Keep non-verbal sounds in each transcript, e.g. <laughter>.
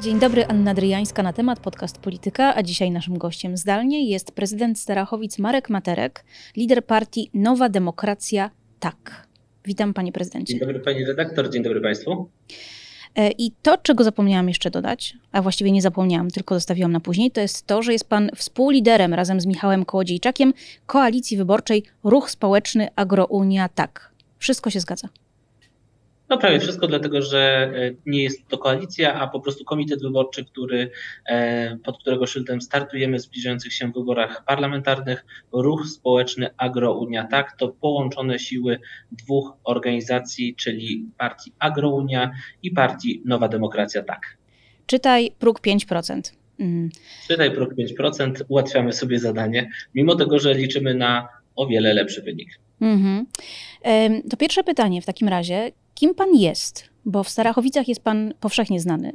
Dzień dobry, Anna Dryjańska na temat podcast Polityka, a dzisiaj naszym gościem zdalnie jest prezydent Starachowic Marek Materek, lider partii Nowa Demokracja Tak. Witam panie prezydencie. Dzień dobry pani redaktor, dzień dobry państwu. E, I to, czego zapomniałam jeszcze dodać, a właściwie nie zapomniałam, tylko zostawiłam na później, to jest to, że jest pan współliderem razem z Michałem Kołodziejczakiem koalicji wyborczej Ruch Społeczny Agrounia Tak. Wszystko się zgadza. No prawie wszystko, dlatego że e, nie jest to koalicja, a po prostu komitet wyborczy, który, e, pod którego szyldem startujemy w zbliżających się wyborach parlamentarnych. Ruch Społeczny Agrounia, tak, to połączone siły dwóch organizacji, czyli partii Agrounia i partii Nowa Demokracja, tak. Czytaj próg 5%. Mm. Czytaj próg 5%, ułatwiamy sobie zadanie, mimo tego, że liczymy na o wiele lepszy wynik. Mm-hmm. To pierwsze pytanie w takim razie. Kim pan jest? Bo w Starachowicach jest pan powszechnie znany,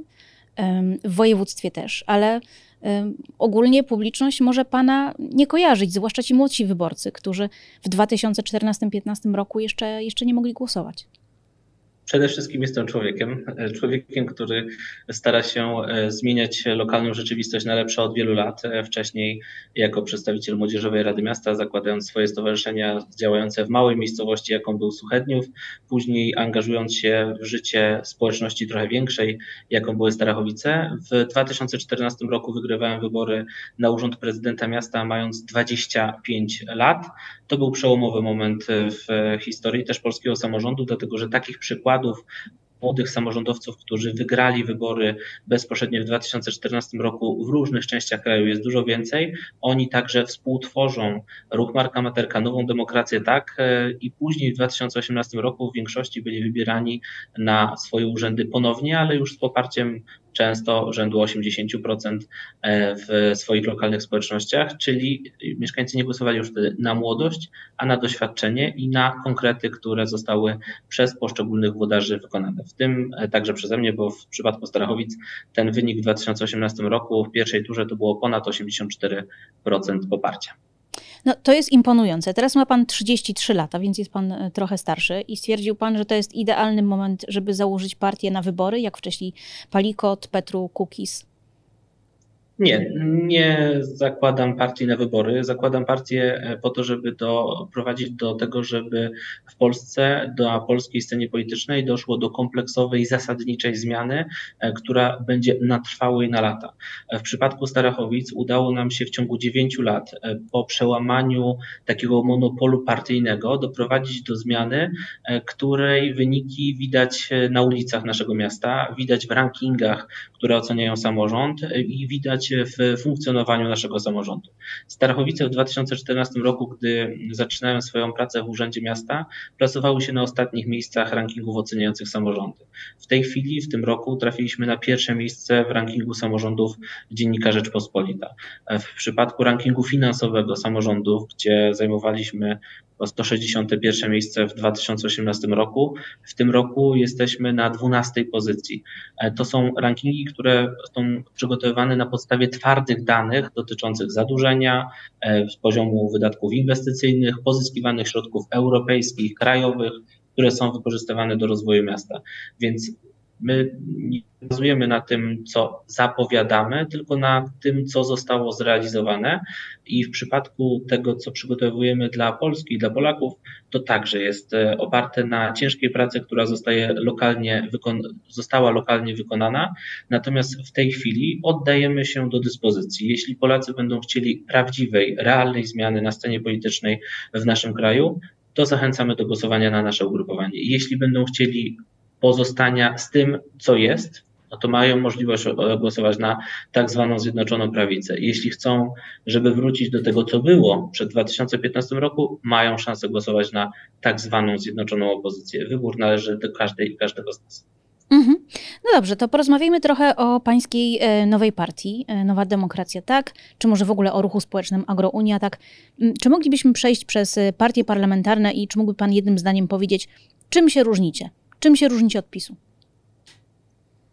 w województwie też, ale ogólnie publiczność może pana nie kojarzyć, zwłaszcza ci młodsi wyborcy, którzy w 2014-2015 roku jeszcze, jeszcze nie mogli głosować. Przede wszystkim jestem człowiekiem, e, człowiekiem, który stara się e, zmieniać lokalną rzeczywistość na lepsze od wielu lat. E, wcześniej jako przedstawiciel Młodzieżowej Rady Miasta, zakładając swoje stowarzyszenia działające w małej miejscowości, jaką był Suchedniów, później angażując się w życie społeczności trochę większej, jaką były Starachowice. W 2014 roku wygrywałem wybory na urząd prezydenta miasta, mając 25 lat. To był przełomowy moment w historii też polskiego samorządu, dlatego że takich przykładów, przykładów młodych samorządowców, którzy wygrali wybory bezpośrednio w 2014 roku w różnych częściach kraju jest dużo więcej. Oni także współtworzą ruch Marka Materka, Nową Demokrację, tak, e, i później w 2018 roku w większości byli wybierani na swoje urzędy ponownie, ale już z poparciem często rzędu 80% e, w swoich lokalnych społecznościach, czyli mieszkańcy nie głosowali już wtedy na młodość, a na doświadczenie i na konkrety, które zostały przez poszczególnych włodarzy wykonane. W tym e, także przeze mnie, bo w przypadku Starachowic ten wynik w 2018 roku w pierwszej turze to było ponad 84% poparcia. No, to jest imponujące. Teraz ma pan 33 lata, więc jest pan e, trochę starszy i stwierdził pan, że to jest idealny moment, żeby założyć partię na wybory, jak wcześniej Palikot, Petru, Kukis. Nie, nie zakładam partii na wybory. Zakładam partię e, po to, żeby doprowadzić do tego, żeby w Polsce, do polskiej scenie politycznej doszło do kompleksowej, zasadniczej zmiany, e, która będzie na trwałe i na lata. E, w przypadku Starachowic udało nam się w ciągu dziewięciu lat po przełamaniu takiego monopolu partyjnego doprowadzić do zmiany, której wyniki widać na ulicach naszego miasta, widać w rankingach, które oceniają samorząd i widać w funkcjonowaniu naszego samorządu. Starachowice w 2014 roku, gdy zaczynają swoją pracę w Urzędzie Miasta, plasowały się na ostatnich miejscach rankingów oceniających samorządy. W tej chwili, w tym roku, trafiliśmy na pierwsze miejsce w rankingu samorządów Dziennika Rzeczpospolita. W przypadku rankingu finansowego samorządów, gdzie zajmowaliśmy 161 miejsce w 2018 roku. W tym roku jesteśmy na 12 pozycji. To są rankingi, które są przygotowywane na podstawie twardych danych dotyczących zadłużenia, e, poziomu wydatków inwestycyjnych, pozyskiwanych środków europejskich, krajowych, które są wykorzystywane do rozwoju miasta. Więc My nie bazujemy na tym, co zapowiadamy, tylko na tym, co zostało zrealizowane. I w przypadku tego, co przygotowujemy dla Polski dla Polaków, to także jest e, oparte na ciężkiej pracy, która zostaje lokalnie została lokalnie wykonana. Natomiast w tej chwili oddajemy się do dyspozycji. Jeśli Polacy będą chcieli prawdziwej, realnej zmiany na scenie politycznej w naszym kraju, to zachęcamy do głosowania na nasze ugrupowanie. Jeśli będą chcieli pozostania z tym, co jest, no to mają możliwość głosować na tak zwaną Zjednoczoną Prawicę. Jeśli chcą, żeby wrócić do tego, co było przed 2015 roku, mają szansę głosować na tak zwaną Zjednoczoną Opozycję. Wybór należy do każdej i każdego z nas. Mhm. No dobrze, to porozmawiajmy trochę o pańskiej e, nowej partii, e, Nowa Demokracja, tak? Czy może w ogóle o ruchu społecznym Agrounia, tak? Czy moglibyśmy przejść przez e, partie parlamentarne i czy mógłby pan jednym zdaniem powiedzieć, czym się różnicie? Czym się różnicie od PiSu?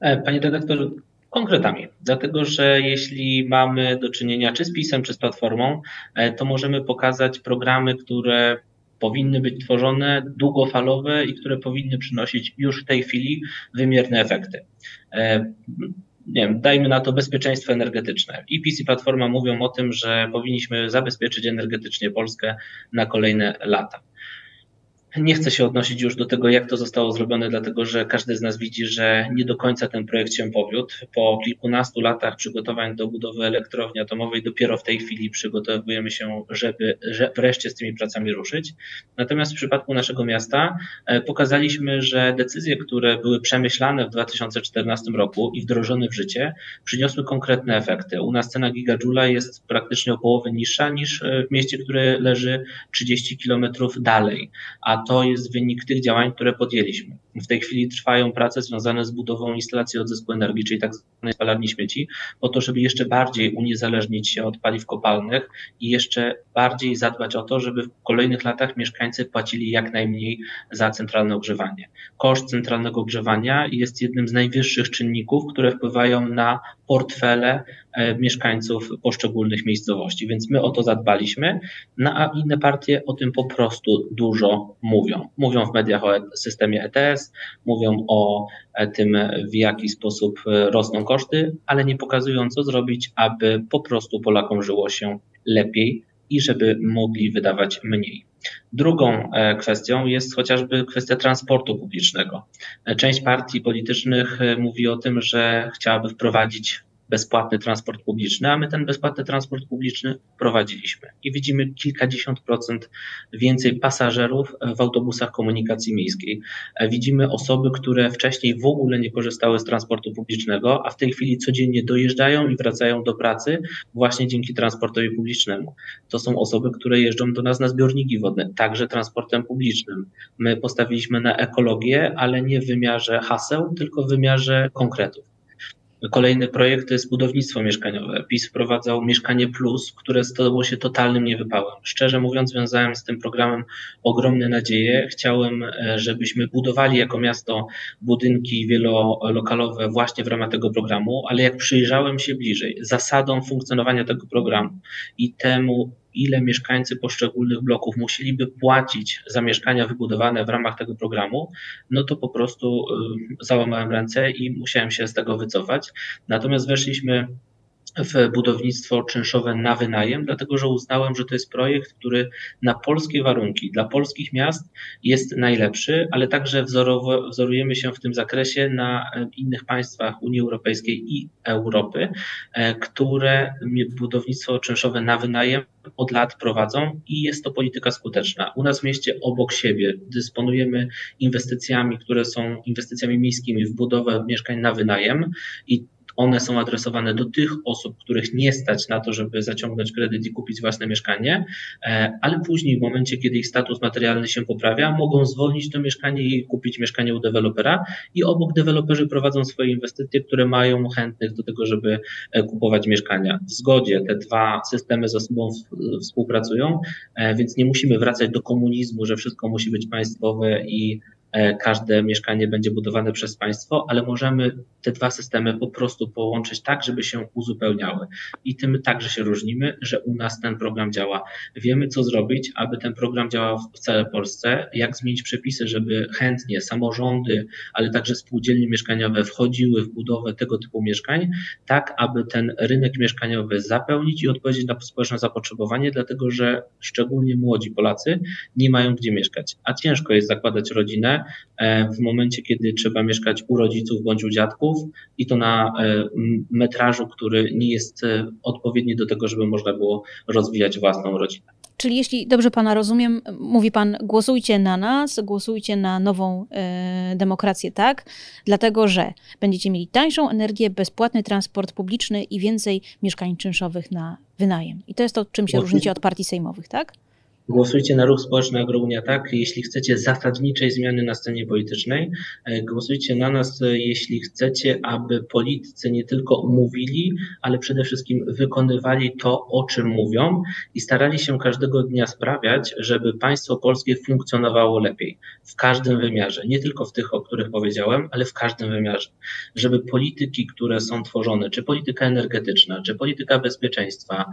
E, panie redaktor, konkretami. Dlatego, że jeśli mamy do czynienia czy z PiSem, czy z Platformą, e, to możemy pokazać programy, które powinny być tworzone długofalowe i które powinny przynosić już w tej chwili wymierne efekty. E, nie wiem, dajmy na to bezpieczeństwo energetyczne. I PiS i Platforma mówią o tym, że powinniśmy zabezpieczyć energetycznie Polskę na kolejne lata. Nie chcę się odnosić już do tego, jak to zostało zrobione, dlatego że każdy z nas widzi, że nie do końca ten projekt się powiódł. Po kilkunastu latach przygotowań do budowy elektrowni atomowej dopiero w tej chwili przygotowujemy się, żeby wreszcie z tymi pracami ruszyć. Natomiast w przypadku naszego miasta e, pokazaliśmy, że decyzje, które były przemyślane w 2014 roku i wdrożone w życie, przyniosły konkretne efekty. U nas cena gigajula jest praktycznie o połowę niższa niż e, w mieście, które leży 30 kilometrów dalej, a to jest wynik tych działań, które podjęliśmy. W tej chwili trwają prace związane z budową instalacji odzysku energii, czyli tak zwanej spalarni śmieci, po to, żeby jeszcze bardziej uniezależnić się od paliw kopalnych i jeszcze bardziej zadbać o to, żeby w kolejnych latach mieszkańcy płacili jak najmniej za centralne ogrzewanie. Koszt centralnego ogrzewania jest jednym z najwyższych czynników, które wpływają na portfele e, mieszkańców poszczególnych miejscowości, więc my o to zadbaliśmy, no a inne partie o tym po prostu dużo mówią. Mówią w mediach o systemie ETS, mówią o e, tym, w jaki sposób e, rosną koszty, ale nie pokazują, co zrobić, aby po prostu Polakom żyło się lepiej i żeby mogli wydawać mniej. Drugą e, kwestią jest chociażby kwestia transportu publicznego. Część partii politycznych mówi o tym, że chciałaby wprowadzić bezpłatny transport publiczny, a my ten bezpłatny transport publiczny prowadziliśmy. I widzimy kilkadziesiąt procent więcej pasażerów w autobusach komunikacji miejskiej. Widzimy osoby, które wcześniej w ogóle nie korzystały z transportu publicznego, a w tej chwili codziennie dojeżdżają i wracają do pracy właśnie dzięki transportowi publicznemu. To są osoby, które jeżdżą do nas na zbiorniki wodne, także transportem publicznym. My postawiliśmy na ekologię, ale nie w wymiarze haseł, tylko w wymiarze konkretów. Kolejny projekt to jest budownictwo mieszkaniowe. PiS wprowadzał Mieszkanie Plus, które stało się totalnym niewypałem. Szczerze mówiąc, wiązałem z tym programem ogromne nadzieje. Chciałem, e, żebyśmy budowali jako miasto budynki wielolokalowe właśnie w ramach tego programu, ale jak przyjrzałem się bliżej zasadom funkcjonowania tego programu i temu, ile mieszkańcy poszczególnych bloków musieliby płacić za mieszkania wybudowane w ramach tego programu, no to po prostu załamałem ręce i musiałem się z tego wycofać. Natomiast weszliśmy w budownictwo czynszowe na wynajem, dlatego że uznałem, że to jest projekt, który na polskie warunki, dla polskich miast jest najlepszy, ale także wzorowo, wzorujemy się w tym zakresie na e, innych państwach Unii Europejskiej i Europy, e, które budownictwo czynszowe na wynajem od lat prowadzą i jest to polityka skuteczna. U nas w mieście obok siebie dysponujemy inwestycjami, które są inwestycjami miejskimi w budowę mieszkań na wynajem i one są adresowane do tych osób, których nie stać na to, żeby zaciągnąć kredyt i kupić własne mieszkanie, e, ale później w momencie, kiedy ich status materialny się poprawia, mogą zwolnić to mieszkanie i kupić mieszkanie u dewelopera i obok deweloperzy prowadzą swoje inwestycje, które mają chętnych do tego, żeby e, kupować mieszkania. W zgodzie te dwa systemy ze sobą współpracują, e, więc nie musimy wracać do komunizmu, że wszystko musi być państwowe i każde mieszkanie będzie budowane przez państwo, ale możemy te dwa systemy po prostu połączyć tak, żeby się uzupełniały. I tym także się różnimy, że u nas ten program działa. Wiemy, co zrobić, aby ten program działał w całej Polsce, jak zmienić przepisy, żeby chętnie samorządy, ale także spółdzielnie mieszkaniowe wchodziły w budowę tego typu mieszkań, tak aby ten rynek mieszkaniowy zapełnić i odpowiedzieć na społeczne zapotrzebowanie, dlatego że szczególnie młodzi Polacy nie mają gdzie mieszkać, a ciężko jest zakładać rodzinę E, w momencie, kiedy trzeba mieszkać u rodziców bądź u dziadków i to na e, metrażu, który nie jest e, odpowiedni do tego, żeby można było rozwijać własną rodzinę. Czyli jeśli dobrze Pana rozumiem, mówi Pan, głosujcie na nas, głosujcie na nową e, demokrację, tak? Dlatego, że będziecie mieli tańszą energię, bezpłatny transport publiczny i więcej mieszkań czynszowych na wynajem. I to jest to, czym się różnicie od partii sejmowych, tak? Głosujcie na ruch społeczny Agrounia tak, jeśli chcecie zasadniczej zmiany na scenie politycznej. E, głosujcie na nas, e, jeśli chcecie, aby politycy nie tylko mówili, ale przede wszystkim wykonywali to, o czym mówią i starali się każdego dnia sprawiać, żeby państwo polskie funkcjonowało lepiej w każdym wymiarze, nie tylko w tych, o których powiedziałem, ale w każdym wymiarze. Żeby polityki, które są tworzone, czy polityka energetyczna, czy polityka bezpieczeństwa,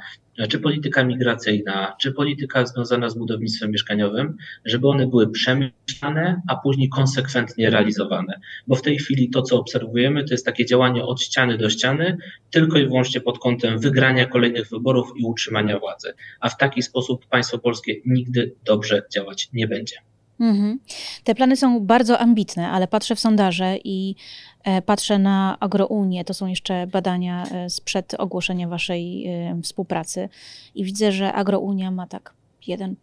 czy polityka migracyjna, czy polityka związana związana z budownictwem mieszkaniowym, żeby one były przemyślane, a później konsekwentnie realizowane. Bo w tej chwili to, co obserwujemy, to jest takie działanie od ściany do ściany, tylko i wyłącznie pod kątem wygrania kolejnych wyborów i utrzymania władzy. A w taki sposób państwo polskie nigdy dobrze działać nie będzie. Mhm. Te plany są bardzo ambitne, ale patrzę w sondaże i e, patrzę na Agrounię. To są jeszcze badania e, sprzed ogłoszenia waszej e, współpracy i widzę, że Agrounia ma tak 1%,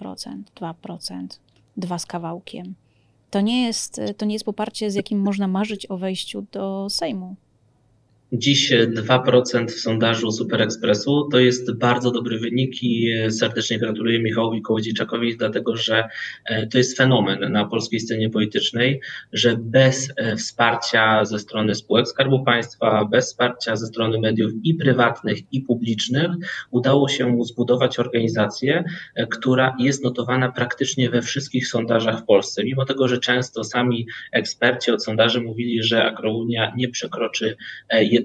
2%, 2 z kawałkiem. To nie jest, to nie jest poparcie, z jakim można marzyć o wejściu do Sejmu. Dziś 2% w sondażu Super Expressu to jest bardzo dobry wynik i serdecznie gratuluję Michałowi Kołodziejczakowi, dlatego że e, to jest fenomen na polskiej scenie politycznej, że bez e, wsparcia ze strony spółek Skarbu Państwa, bez wsparcia ze strony mediów i prywatnych, i publicznych, udało się mu zbudować organizację, e, która jest notowana praktycznie we wszystkich sondażach w Polsce. Mimo tego, że często sami eksperci od sondaży mówili, że Agrounia nie przekroczy 1%,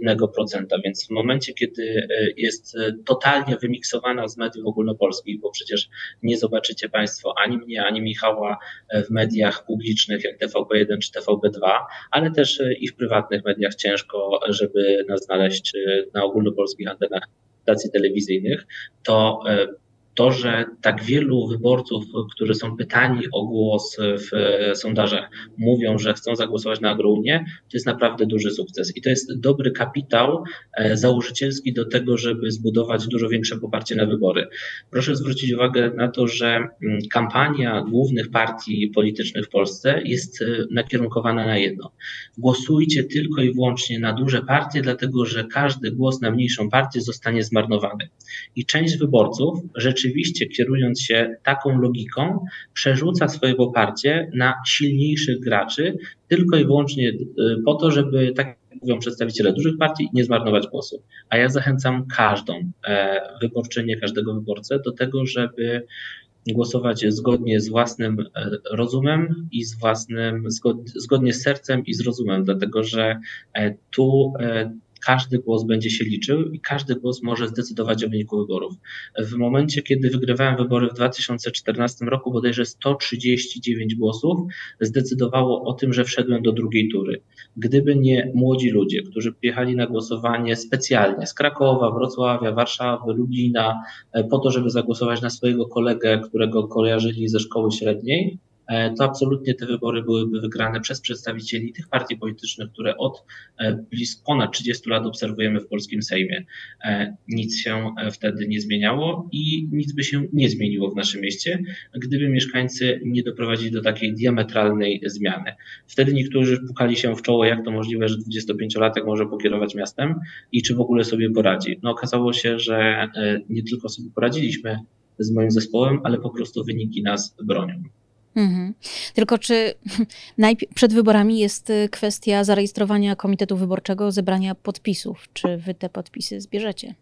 więc w momencie, kiedy e, jest e, totalnie wymiksowana z mediów ogólnopolskich, bo przecież nie zobaczycie Państwo ani mnie, ani Michała e, w mediach publicznych jak TVP1 czy TVP2, ale też i w prywatnych mediach ciężko, żeby nas znaleźć na ogólnopolskich antenach stacji telewizyjnych, to to, że tak wielu wyborców, którzy są pytani o głos w sondażach, mówią, że chcą zagłosować na Agrounię, to jest naprawdę duży sukces. I to jest dobry kapitał e, założycielski do tego, żeby zbudować dużo większe poparcie na wybory. Proszę zwrócić uwagę na to, że mm, kampania głównych partii politycznych w Polsce jest e, nakierunkowana na jedno. Głosujcie tylko i wyłącznie na duże partie, dlatego że każdy głos na mniejszą partię zostanie zmarnowany. I część wyborców rzeczywiście rzeczywiście kierując się taką logiką, przerzuca swoje poparcie na silniejszych graczy, tylko i wyłącznie y, po to, żeby, tak mówią przedstawiciele dużych partii, nie zmarnować głosu. A ja zachęcam każdą e, wyborczynię, każdego wyborcę do tego, żeby głosować zgodnie z własnym e, rozumem i z własnym, zgodnie z sercem i z rozumem, dlatego że e, tu każdy głos będzie się liczył i każdy głos może zdecydować o wyniku wyborów. W momencie, kiedy wygrywałem wybory w 2014 roku, bodajże 139 głosów zdecydowało o tym, że wszedłem do drugiej tury. Gdyby nie młodzi ludzie, którzy przyjechali na głosowanie specjalnie z Krakowa, Wrocławia, Warszawy, Lublina, e, po to, żeby zagłosować na swojego kolegę, którego kojarzyli ze szkoły średniej, to absolutnie te wybory byłyby wygrane przez przedstawicieli tych partii politycznych, które od e, blisko ponad 30 lat obserwujemy w polskim Sejmie. E, nic się wtedy nie zmieniało i nic by się nie zmieniło w naszym mieście, gdyby mieszkańcy nie doprowadzili do takiej diametralnej zmiany. Wtedy niektórzy pukali się w czoło, jak to możliwe, że 25-latek może pokierować miastem i czy w ogóle sobie poradzi. No okazało się, że nie tylko sobie poradziliśmy z moim zespołem, ale po prostu wyniki nas bronią. Mhm. Tylko czy <laughs> przed wyborami jest y, kwestia zarejestrowania komitetu wyborczego, zebrania podpisów? Czy wy te podpisy zbierzecie?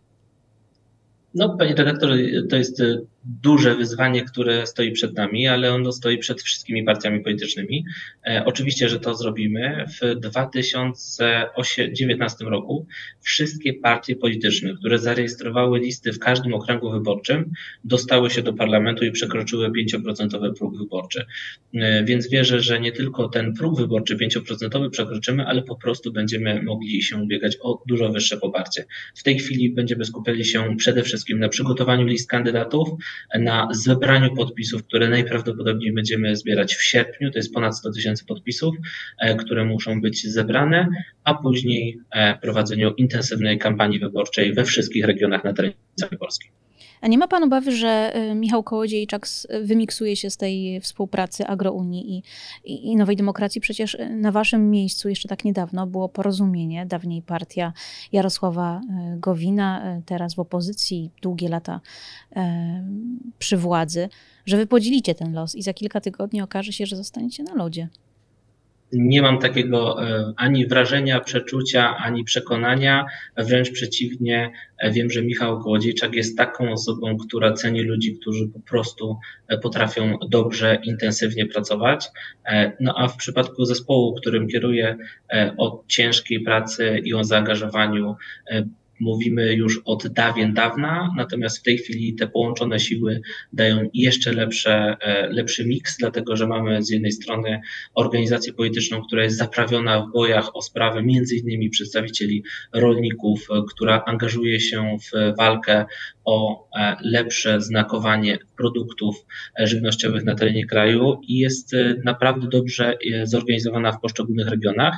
No, panie redaktor, to jest y, duże wyzwanie, które stoi przed nami, ale ono stoi przed wszystkimi partiami politycznymi. E, oczywiście, że to zrobimy. W 2019 roku wszystkie partie polityczne, które zarejestrowały listy w każdym okręgu wyborczym, dostały się do parlamentu i przekroczyły 5% próg wyborczy. E, więc wierzę, że nie tylko ten próg wyborczy 5% przekroczymy, ale po prostu będziemy mogli się ubiegać o dużo wyższe poparcie. W tej chwili będziemy skupiali się przede wszystkim na przygotowaniu list kandydatów, na zebraniu podpisów, które najprawdopodobniej będziemy zbierać w sierpniu. To jest ponad 100 tysięcy podpisów, e, które muszą być zebrane, a później e, prowadzeniu intensywnej kampanii wyborczej we wszystkich regionach na terenie Polski. A nie ma pan obawy, że y, Michał Kołodziejczak wymiksuje się z tej współpracy Agrounii i, i, Nowej Demokracji? Przecież y, na waszym miejscu jeszcze tak niedawno było porozumienie, dawniej partia Jarosława Gowina, teraz w opozycji, długie lata przy władzy, że wy podzielicie ten los i za kilka tygodni okaże się, że zostaniecie na lodzie nie mam takiego e, ani wrażenia, przeczucia, ani przekonania. Wręcz przeciwnie, e, wiem, że Michał Kołodziejczak jest taką osobą, która ceni ludzi, którzy po prostu e, potrafią dobrze, intensywnie pracować. No a w przypadku zespołu, którym kieruję, o ciężkiej pracy i o zaangażowaniu mówimy już od dawien dawna, natomiast w tej chwili te połączone siły dają jeszcze lepsze, e, lepszy miks, dlatego że mamy z jednej strony organizację polityczną, która jest zaprawiona w bojach o sprawę między innymi przedstawicieli rolników, e, która angażuje się w walkę o e, lepsze znakowanie produktów żywnościowych na terenie kraju i jest naprawdę dobrze zorganizowana w poszczególnych regionach.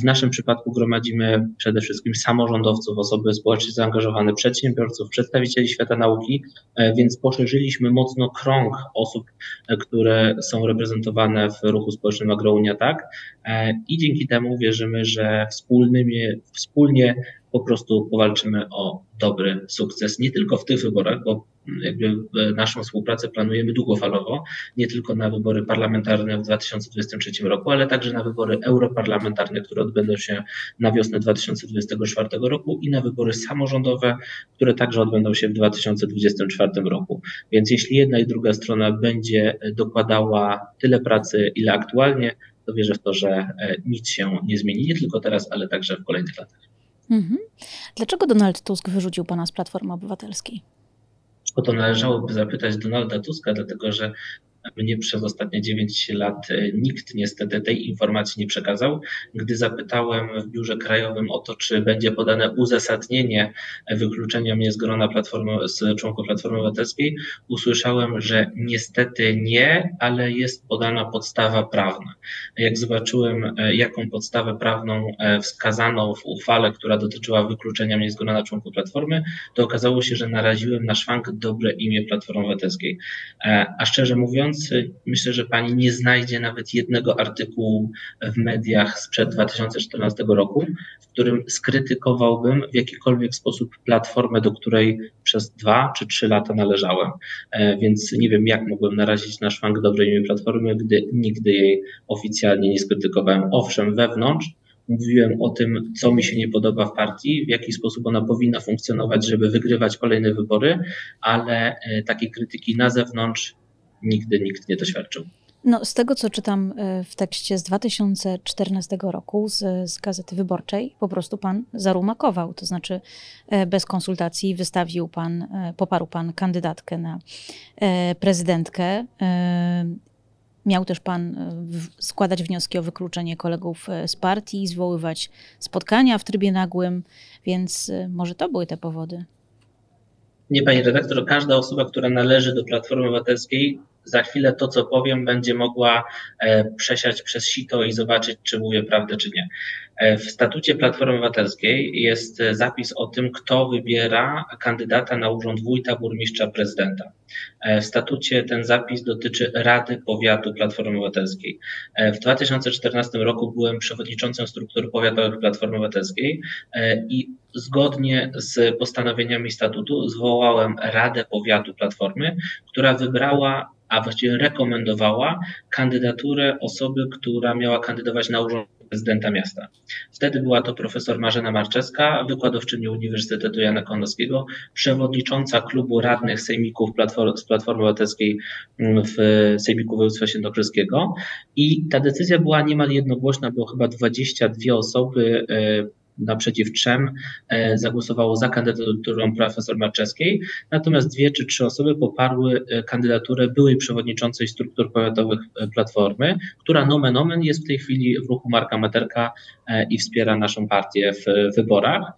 W naszym przypadku gromadzimy przede wszystkim samorządowców, osoby społecznie zaangażowane, przedsiębiorców, przedstawicieli świata nauki, e, więc poszerzyliśmy mocno krąg osób, e, które są reprezentowane w ruchu społecznym Agrounia Tak e, i dzięki temu wierzymy, że wspólnymi, wspólnie po prostu powalczymy o dobry sukces, nie tylko w tych wyborach, bo jakby naszą współpracę planujemy długofalowo, nie tylko na wybory parlamentarne w 2023 roku, ale także na wybory europarlamentarne, które odbędą się na wiosnę 2024 roku i na wybory samorządowe, które także odbędą się w 2024 roku. Więc jeśli jedna i druga strona będzie dokładała tyle pracy, ile aktualnie, to wierzę w to, że nic się nie zmieni, nie tylko teraz, ale także w kolejnych latach. Mhm. Dlaczego Donald Tusk wyrzucił pana z Platformy Obywatelskiej? O to należałoby zapytać Donalda Tuska, dlatego że mnie przez ostatnie 9 lat e, nikt niestety tej informacji nie przekazał. Gdy zapytałem w biurze krajowym o to, czy będzie podane uzasadnienie wykluczenia mnie z grona platformy, z członków Platformy Obywatelskiej, usłyszałem, że niestety nie, ale jest podana podstawa prawna. Jak zobaczyłem, e, jaką podstawę prawną e, wskazano w uchwale, która dotyczyła wykluczenia mnie z grona członków Platformy, to okazało się, że naraziłem na szwank dobre imię Platformy Obywatelskiej. A szczerze mówiąc, myślę, że pani nie znajdzie nawet jednego artykułu w mediach sprzed 2014 roku, w którym skrytykowałbym w jakikolwiek sposób platformę, do której przez dwa czy trzy lata należałem. E, więc nie wiem, jak mogłem narazić na szwank dobrej imię platformy, gdy nigdy jej oficjalnie nie skrytykowałem. Owszem, wewnątrz, Mówiłem o tym, co mi się nie podoba w partii, w jaki sposób ona powinna funkcjonować, żeby wygrywać kolejne wybory, ale e, takiej krytyki na zewnątrz nigdy nikt nie doświadczył. No, z tego, co czytam e, w tekście z 2014 roku z, z Gazety Wyborczej, po prostu pan zarumakował. To znaczy, e, bez konsultacji wystawił pan, e, poparł pan kandydatkę na prezydentkę. Miał też pan składać wnioski o wykluczenie kolegów z partii, zwoływać spotkania w trybie nagłym, więc może to były te powody. Nie, panie redaktor, każda osoba, która należy do Platformy Obywatelskiej, za chwilę to, co powiem, będzie mogła e, przesiać przez sito i zobaczyć, czy mówię prawdę, czy nie. E, w statucie Platformy Obywatelskiej jest zapis o tym, kto wybiera kandydata na urząd wójta, burmistrza, prezydenta. E, w statucie ten zapis dotyczy Rady Powiatu Platformy Obywatelskiej. W 2014 roku byłem przewodniczącym struktur powiatowych Platformy Obywatelskiej i zgodnie z postanowieniami statutu zwołałem Radę Powiatu Platformy, która wybrała a właściwie rekomendowała kandydaturę osoby, która miała kandydować na urząd prezydenta miasta. Wtedy była to profesor Marzena Marczewska, wykładowczyni Uniwersytetu Jana Konowskiego, przewodnicząca klubu radnych sejmików z Platformy Obywatelskiej w Sejmiku Województwa Świętokrzyskiego i ta decyzja była niemal jednogłośna, było chyba 22 osoby e, naprzeciw trzem e, zagłosowało za kandydaturą profesor Marczewskiej, natomiast dwie czy trzy osoby poparły e, kandydaturę byłej przewodniczącej struktur powiatowych e, Platformy, która nomen omen jest w tej chwili w ruchu Marka Meterka i wspiera naszą partię w wyborach.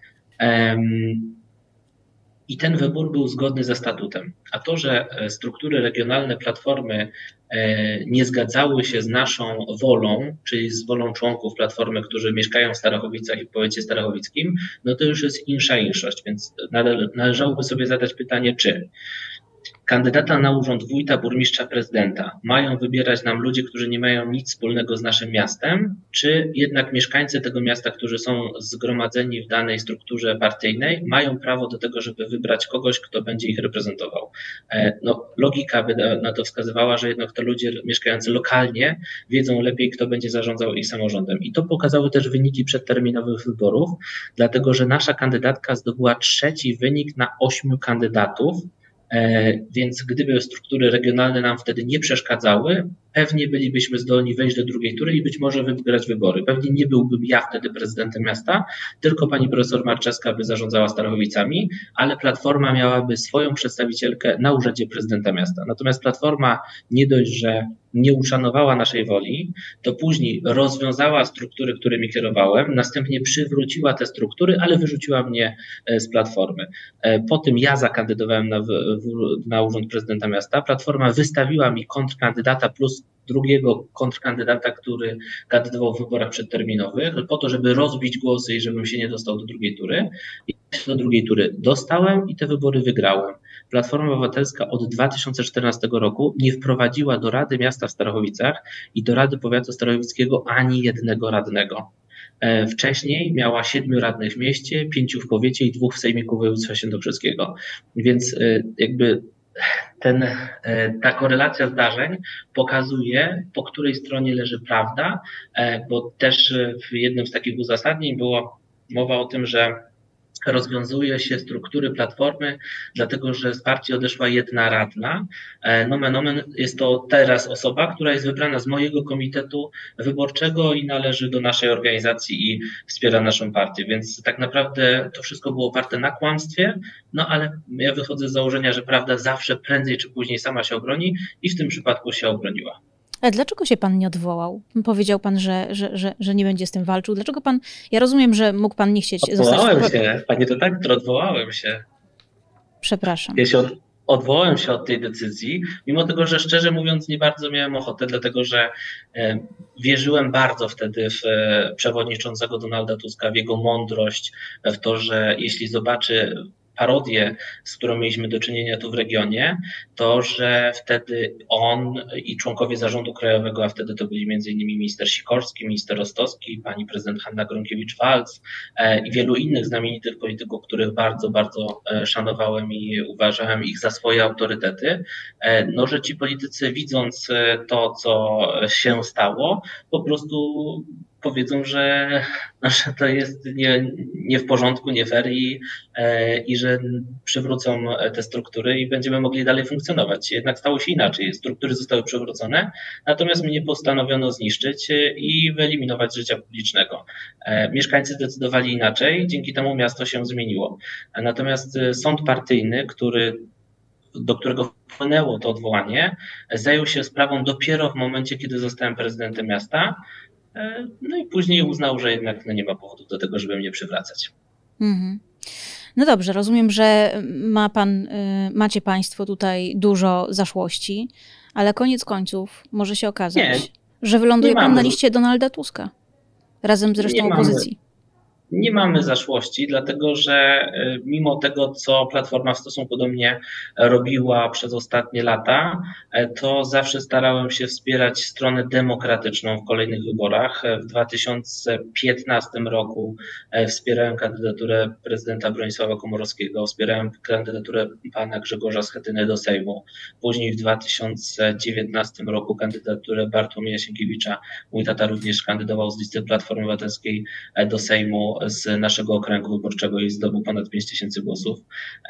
I ten wybór był zgodny ze statutem. A to, że struktury regionalne Platformy E, nie zgadzały się z naszą wolą, czyli z wolą członków Platformy, którzy mieszkają w Starachowicach i w powiecie starachowickim, no to już jest insza inszość, więc należałoby sobie zadać pytanie, czy Kandydata na urząd wójta, burmistrza, prezydenta mają wybierać nam ludzie, którzy nie mają nic wspólnego z naszym miastem, czy jednak mieszkańcy tego miasta, którzy są zgromadzeni w danej strukturze partyjnej, mają prawo do tego, żeby wybrać kogoś, kto będzie ich reprezentował? E, no, logika by na to wskazywała, że jednak to ludzie mieszkający lokalnie wiedzą lepiej, kto będzie zarządzał ich samorządem. I to pokazały też wyniki przedterminowych wyborów, dlatego że nasza kandydatka zdobyła trzeci wynik na ośmiu kandydatów więc gdyby struktury regionalne nam wtedy nie przeszkadzały, pewnie bylibyśmy zdolni wejść do drugiej tury i być może wygrać wybory. Pewnie nie byłbym ja wtedy prezydentem miasta, tylko pani profesor Marczewska by zarządzała Starachowicami, ale Platforma miałaby swoją przedstawicielkę na urzędzie prezydenta miasta. Natomiast Platforma nie dość, że nie uszanowała naszej woli, to później rozwiązała struktury, którymi kierowałem, następnie przywróciła te struktury, ale wyrzuciła mnie e, z platformy. E, po tym ja zakandydowałem na, na urząd prezydenta miasta. Platforma wystawiła mi kontrkandydata plus drugiego kontrkandydata, który kandydował w wyborach przedterminowych, po to, żeby rozbić głosy i żebym się nie dostał do drugiej tury. I do drugiej tury dostałem i te wybory wygrałem. Platforma Obywatelska od 2014 roku nie wprowadziła do Rady Miasta w Starachowicach i do Rady Powiatu Starachowickiego ani jednego radnego. E, wcześniej miała siedmiu radnych w mieście, pięciu w powiecie i dwóch w Sejmiku Województwa Świętokrzyskiego. Więc e, jakby ten, e, ta korelacja zdarzeń pokazuje, po której stronie leży prawda, bo też w jednym z takich uzasadnień było mowa o tym, że rozwiązuje się struktury platformy, dlatego że z partii odeszła jedna radna. E, nomen omen jest to teraz osoba, która jest wybrana z mojego komitetu wyborczego i należy do naszej organizacji i wspiera naszą partię. Więc tak naprawdę to wszystko było oparte na kłamstwie, no ale ja wychodzę z założenia, że prawda zawsze prędzej czy później sama się obroni i w tym przypadku się obroniła. Ale dlaczego się pan nie odwołał? Powiedział pan, że, że, że, że nie będzie z tym walczył. Dlaczego pan. Ja rozumiem, że mógł pan nie chcieć odwołałem zostać. Odwołałem się, panie redaktor, odwołałem się. Przepraszam. Ja się od, odwołałem się od tej decyzji, mimo tego, że szczerze mówiąc nie bardzo miałem ochotę, dlatego że e, wierzyłem bardzo wtedy w e, przewodniczącego Donalda Tuska, w jego mądrość, w to, że jeśli zobaczy parodię, z którą mieliśmy do czynienia tu w regionie, to, że wtedy on i członkowie zarządu krajowego, a wtedy to byli m.in. minister Sikorski, minister Rostowski, pani prezydent Hanna Gronkiewicz-Walc e, i wielu innych znamienitych polityków, których bardzo, bardzo e, szanowałem i uważałem ich za swoje autorytety, e, no, że ci politycy widząc to, co się stało, po prostu powiedzą, że, no, że to jest nie, nie w porządku, nie fair i, e, i że przywrócą te struktury i będziemy mogli dalej funkcjonować. Jednak stało się inaczej. Struktury zostały przywrócone, natomiast mnie postanowiono zniszczyć i wyeliminować z życia publicznego. E, mieszkańcy zdecydowali inaczej, dzięki temu miasto się zmieniło. Natomiast sąd partyjny, który do którego wpłynęło to odwołanie, zajął się sprawą dopiero w momencie, kiedy zostałem prezydentem miasta. E, no i później uznał, że jednak no nie ma powodu do tego, żeby mnie przywracać. Mhm. No dobrze, rozumiem, że ma pan, y, macie państwo tutaj dużo zaszłości, ale koniec końców może się okazać, nie, że wyląduje pan na liście Donalda Tuska razem z resztą opozycji. Nie mamy zaszłości, dlatego że e, mimo tego, co Platforma w stosunku do mnie robiła przez ostatnie lata, e, to zawsze starałem się wspierać stronę demokratyczną w kolejnych wyborach. E, w 2015 roku wspierałem kandydaturę prezydenta Bronisława Komorowskiego, wspierałem kandydaturę pana Grzegorza Schetyny do Sejmu. Później w 2019 roku kandydaturę Bartłomieja Sienkiewicza. Mój tata również kandydował z listy Platformy Obywatelskiej do Sejmu z naszego okręgu wyborczego i zdobył ponad 5 tysięcy głosów.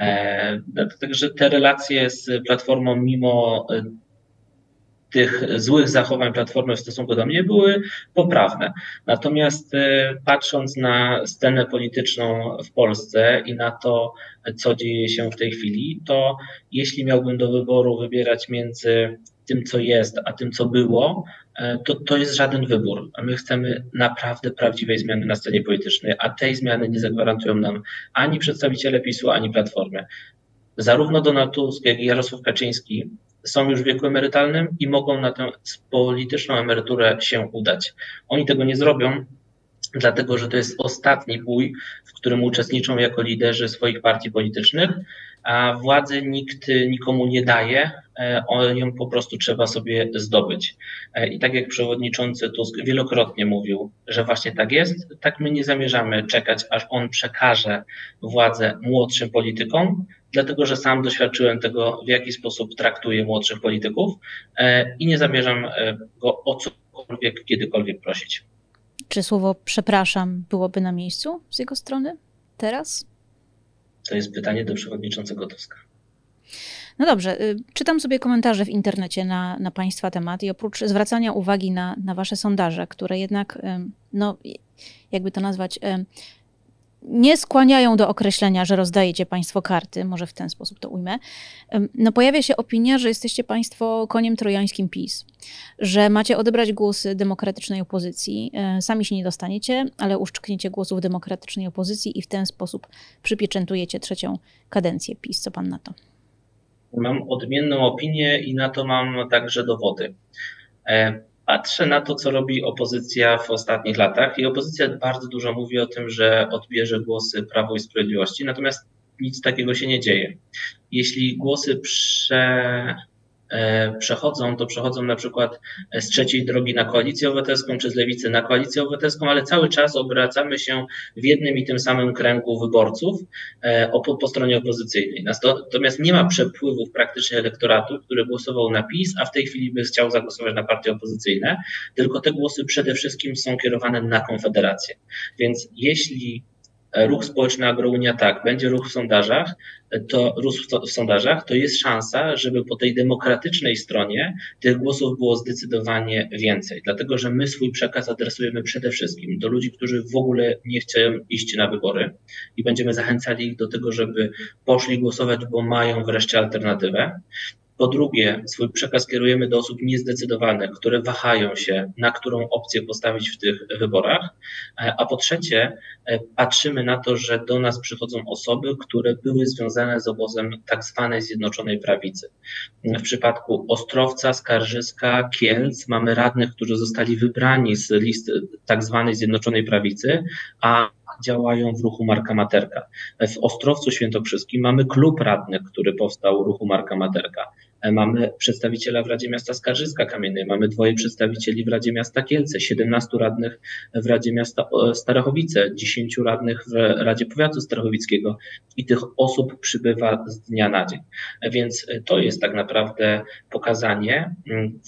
E, także te relacje z Platformą, mimo e, tych złych zachowań Platformy w stosunku do mnie były poprawne. Natomiast e, patrząc na scenę polityczną w Polsce i na to, co dzieje się w tej chwili, to jeśli miałbym do wyboru wybierać między tym, co jest, a tym, co było, e, to, to jest żaden wybór. A my chcemy naprawdę prawdziwej zmiany na scenie politycznej, a tej zmiany nie zagwarantują nam ani przedstawiciele PiSu, ani Platformy. Zarówno Donald Tusk, jak i Jarosław Kaczyński są już w wieku emerytalnym i mogą na tę polityczną emeryturę się udać. Oni tego nie zrobią, dlatego że to jest ostatni bój, w którym uczestniczą jako liderzy swoich partii politycznych, a władzy nikt nikomu nie daje, ją po prostu trzeba sobie zdobyć. E, I tak jak przewodniczący Tusk wielokrotnie mówił, że właśnie tak jest, tak my nie zamierzamy czekać, aż on przekaże władzę młodszym politykom, dlatego że sam doświadczyłem tego, w jaki sposób traktuje młodszych polityków e, i nie zamierzam go o cokolwiek, kiedykolwiek prosić. Czy słowo przepraszam byłoby na miejscu z jego strony teraz? To jest pytanie do przewodniczącego Tuska. No dobrze, y, czytam sobie komentarze w internecie na, na Państwa temat i oprócz zwracania uwagi na, na Wasze sondaże, które jednak, no, jakby to nazwać, nie skłaniają do określenia, że rozdajecie Państwo karty, może w ten sposób to ujmę, no pojawia się opinia, że jesteście Państwo koniem trojańskim PiS, że macie odebrać głosy demokratycznej opozycji. Sami się nie dostaniecie, ale uszczkniecie głosów demokratycznej opozycji i w ten sposób przypieczętujecie trzecią kadencję PiS. Co Pan na to? Mam odmienną opinię i na to mam także dowody. E, Patrzę na to, co robi opozycja w ostatnich latach i opozycja bardzo dużo mówi o tym, że odbierze głosy Prawo i Sprawiedliwości, natomiast nic takiego się nie dzieje. Jeśli głosy prze, przechodzą, to przechodzą na przykład z trzeciej drogi na koalicję obywatelską czy z lewicy na koalicję obywatelską, ale cały czas obracamy się w jednym i tym samym kręgu wyborców e, po, po stronie opozycyjnej. Natomiast nie ma przepływów praktycznie elektoratu, który głosował na PiS, a w tej chwili by chciał zagłosować na partie opozycyjne, tylko te głosy przede wszystkim są kierowane na Konfederację. Więc jeśli ruch społeczny Agrounia tak, będzie ruch w sondażach, to ruch w sondażach, to jest szansa, żeby po tej demokratycznej stronie tych głosów było zdecydowanie więcej. Dlatego, że my swój przekaz adresujemy przede wszystkim do ludzi, którzy w ogóle nie chcą iść na wybory i będziemy zachęcali ich do tego, żeby poszli głosować, bo mają wreszcie alternatywę. Po drugie, swój przekaz kierujemy do osób niezdecydowanych, które wahają się, na którą opcję postawić w tych wyborach. A po trzecie, patrzymy na to, że do nas przychodzą osoby, które były związane z obozem tak zwanej Zjednoczonej Prawicy. W przypadku Ostrowca, Skarżyska, Kielc mamy radnych, którzy zostali wybrani z listy tak zwanej Zjednoczonej Prawicy, a działają w ruchu Marka Materka. W Ostrowcu Świętokrzyskim mamy klub radnych, który powstał ruchu Marka Materka. Mamy przedstawiciela w Radzie Miasta Skarżyska Kamiennej, mamy dwoje przedstawicieli w Radzie Miasta Kielce, 17 radnych w Radzie Miasta Starachowice, 10 radnych w Radzie Powiatu Starachowickiego i tych osób przybywa z dnia na dzień. Więc to jest tak naprawdę pokazanie,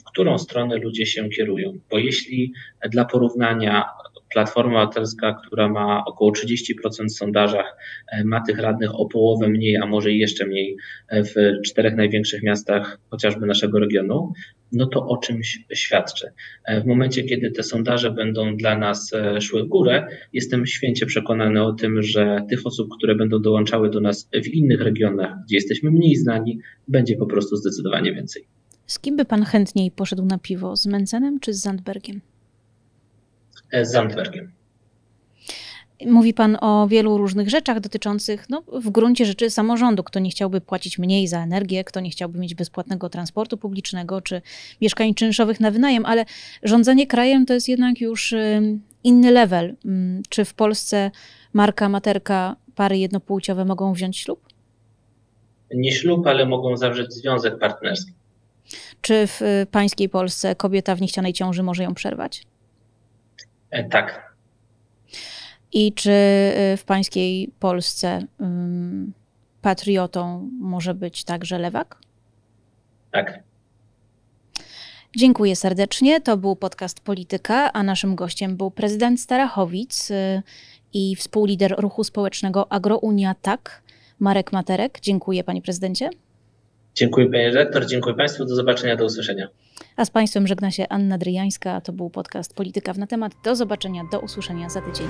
w którą stronę ludzie się kierują. Bo jeśli dla porównania Platforma Obywatelska, która ma około 30% w sondażach, e, ma tych radnych o połowę mniej, a może jeszcze mniej e, w czterech największych miastach chociażby naszego regionu, no to o czymś świadczy. E, w momencie, kiedy te sondaże będą dla nas szły w górę, jestem święcie przekonany o tym, że tych osób, które będą dołączały do nas w innych regionach, gdzie jesteśmy mniej znani, będzie po prostu zdecydowanie więcej. Z kim by pan chętniej poszedł na piwo? Z Mencenem czy z Zandbergiem? E, z Zandbergiem. Mówi Pan o wielu różnych rzeczach dotyczących, no, w gruncie rzeczy samorządu. Kto nie chciałby płacić mniej za energię, kto nie chciałby mieć bezpłatnego transportu publicznego czy mieszkań czynszowych na wynajem, ale rządzenie krajem to jest jednak już inny level. Mm, czy w Polsce marka, materka, pary jednopłciowe mogą wziąć ślub? Nie ślub, ale mogą zawrzeć związek partnerski. Czy w y, pańskiej Polsce kobieta w niechcianej ciąży może ją przerwać? E, tak. I czy y, w pańskiej Polsce um, patriotą może być także lewak? Tak. Dziękuję serdecznie. To był podcast Polityka, a naszym gościem był prezydent Starachowic y, i współlider ruchu społecznego Agrounia Tak, Marek Materek. Dziękuję, panie prezydencie. Dziękuję, panie redaktor. Dziękuję państwu. Do zobaczenia, do usłyszenia. A z Państwem żegna się Anna Dryjańska. To był podcast Polityka w na temat. Do zobaczenia, do usłyszenia za tydzień.